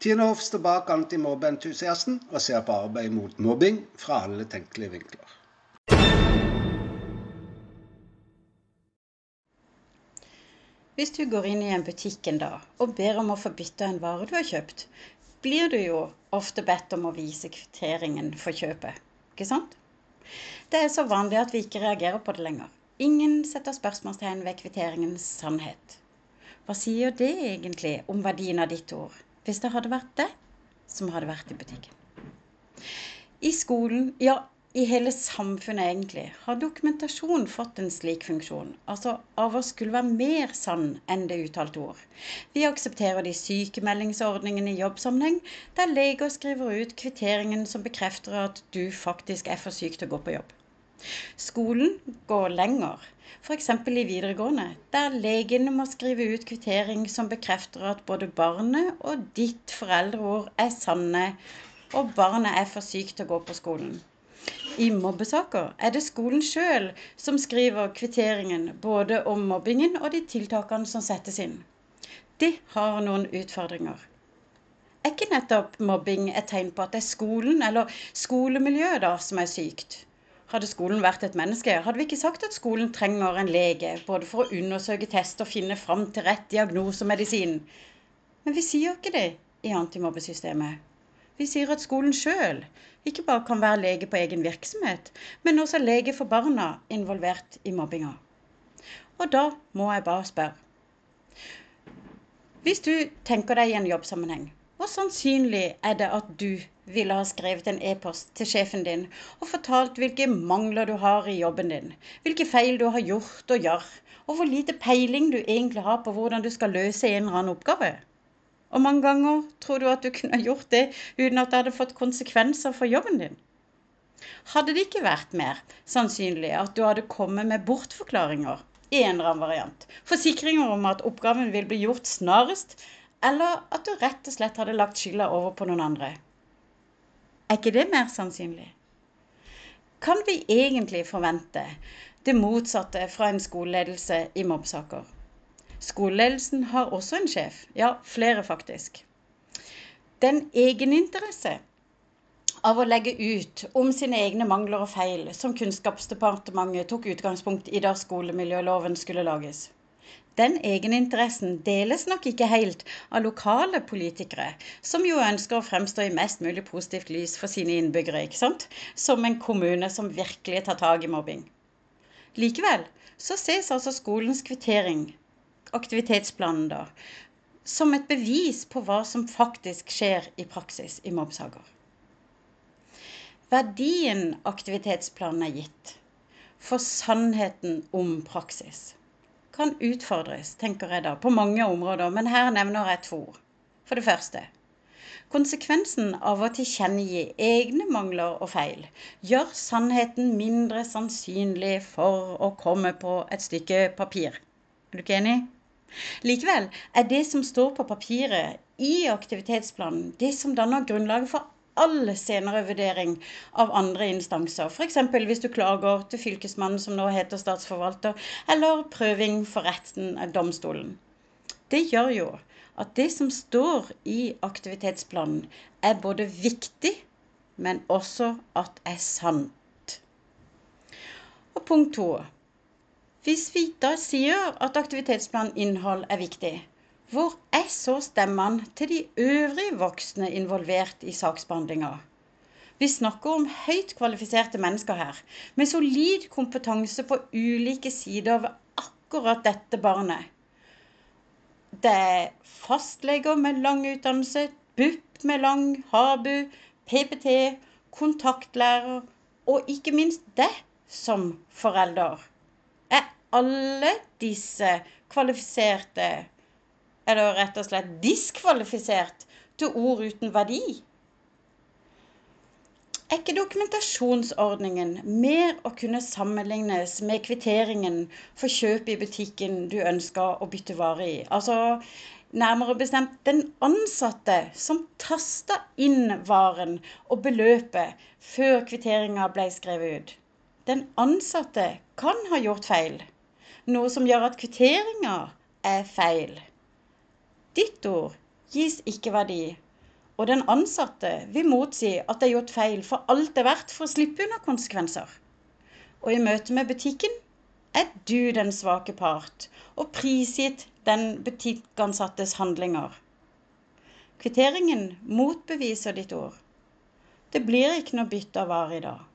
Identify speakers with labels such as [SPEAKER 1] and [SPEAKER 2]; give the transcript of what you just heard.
[SPEAKER 1] Tine Hoff står bak antimobbeentusiasten og ser på arbeid mot mobbing fra alle tenkelige vinkler.
[SPEAKER 2] Hvis du går inn i en butikk en dag og ber om å få bytte en vare du har kjøpt, blir du jo ofte bedt om å vise kvitteringen for kjøpet. Ikke sant? Det er så vanlig at vi ikke reagerer på det lenger. Ingen setter spørsmålstegn ved kvitteringens sannhet. Hva sier det egentlig om verdien av ditt ord, hvis det hadde vært det som hadde vært i butikken? I skolen, ja i hele samfunnet egentlig, har dokumentasjon fått en slik funksjon. Altså av å skulle være mer sann enn det uttalte ord. Vi aksepterer de sykemeldingsordningene i jobbsammenheng, der leger skriver ut kvitteringen som bekrefter at du faktisk er for syk til å gå på jobb. Skolen går lenger, f.eks. i videregående, der legene må skrive ut kvittering som bekrefter at både barnet og ditt foreldreord er sanne, og barnet er for sykt til å gå på skolen. I mobbesaker er det skolen sjøl som skriver kvitteringen både om mobbingen og de tiltakene som settes inn. De har noen utfordringer. Er ikke nettopp mobbing et tegn på at det er skolen eller skolemiljøet da som er sykt? Hadde skolen vært et menneske, hadde vi ikke sagt at skolen trenger en lege, både for å undersøke test og finne fram til rett diagnose og medisin. Men vi sier ikke det i antimobbesystemet. Vi sier at skolen sjøl ikke bare kan være lege på egen virksomhet, men også lege for barna involvert i mobbinga. Og da må jeg bare spørre. Hvis du tenker deg i en jobbsammenheng, sannsynlig er det at du ville ha skrevet en e-post til sjefen din og fortalt hvilke mangler du har i jobben din, hvilke feil du har gjort og gjør, og hvor lite peiling du egentlig har på hvordan du skal løse en eller annen oppgave? Og mange ganger tror du at du kunne gjort det uten at det hadde fått konsekvenser for jobben din. Hadde det ikke vært mer sannsynlig at du hadde kommet med bortforklaringer i en eller annen variant, forsikringer om at oppgaven vil bli gjort snarest, eller at du rett og slett hadde lagt skylda over på noen andre? Er ikke det mer sannsynlig? Kan vi egentlig forvente det motsatte fra en skoleledelse i mobbsaker? Skoleledelsen har også en sjef, ja, flere faktisk. Den egeninteresse av å legge ut om sine egne mangler og feil, som Kunnskapsdepartementet tok utgangspunkt i da skolemiljøloven skulle lages. Den egeninteressen deles nok ikke helt av lokale politikere, som jo ønsker å fremstå i mest mulig positivt lys for sine innbyggere, ikke sant? Som en kommune som virkelig tar tak i mobbing. Likevel så ses altså skolens kvittering aktivitetsplanen da, som et bevis på hva som faktisk skjer i praksis i mobbsaker. Verdien aktivitetsplanen er gitt for sannheten om praksis kan utfordres, tenker jeg da, på mange områder, men her nevner jeg to. For det første konsekvensen av å tilkjennegi egne mangler og feil gjør sannheten mindre sannsynlig for å komme på et stykke papir. Er du ikke enig? Likevel er det som står på papiret i aktivitetsplanen, det som danner grunnlaget for all senere vurdering av andre instanser. F.eks. hvis du klager til Fylkesmannen, som nå heter statsforvalter, eller prøving for retten, av domstolen. Det gjør jo at det som står i aktivitetsplanen, er både viktig, men også at er sant. Og punkt to. Hvis vi da sier at aktivitetsplaninnhold er viktig, hvor er så stemmene til de øvrige voksne involvert i saksbehandlinga? Vi snakker om høyt kvalifiserte mennesker her, med solid kompetanse på ulike sider ved akkurat dette barnet. Det er fastleger med lang utdannelse, BUP med lang, HABU, PPT, kontaktlærer og ikke minst det som forelder Er alle disse kvalifiserte Eller rett og slett diskvalifisert til ord uten verdi? Er ikke dokumentasjonsordningen mer å kunne sammenlignes med kvitteringen for kjøp i butikken du ønsker å bytte vare i? Altså nærmere bestemt den ansatte som tasta inn varen og beløpet før kvitteringa ble skrevet ut. Den ansatte kan ha gjort feil noe som gjør at kvitteringa er feil. Ditt ord gis ikke verdi, og den ansatte vil motsi at det er gjort feil for alt det er verdt for å slippe unna konsekvenser. Og i møte med butikken er du den svake part og prisgitt den butikkansattes handlinger. Kvitteringen motbeviser ditt ord. Det blir ikke noe bytte av varer i dag.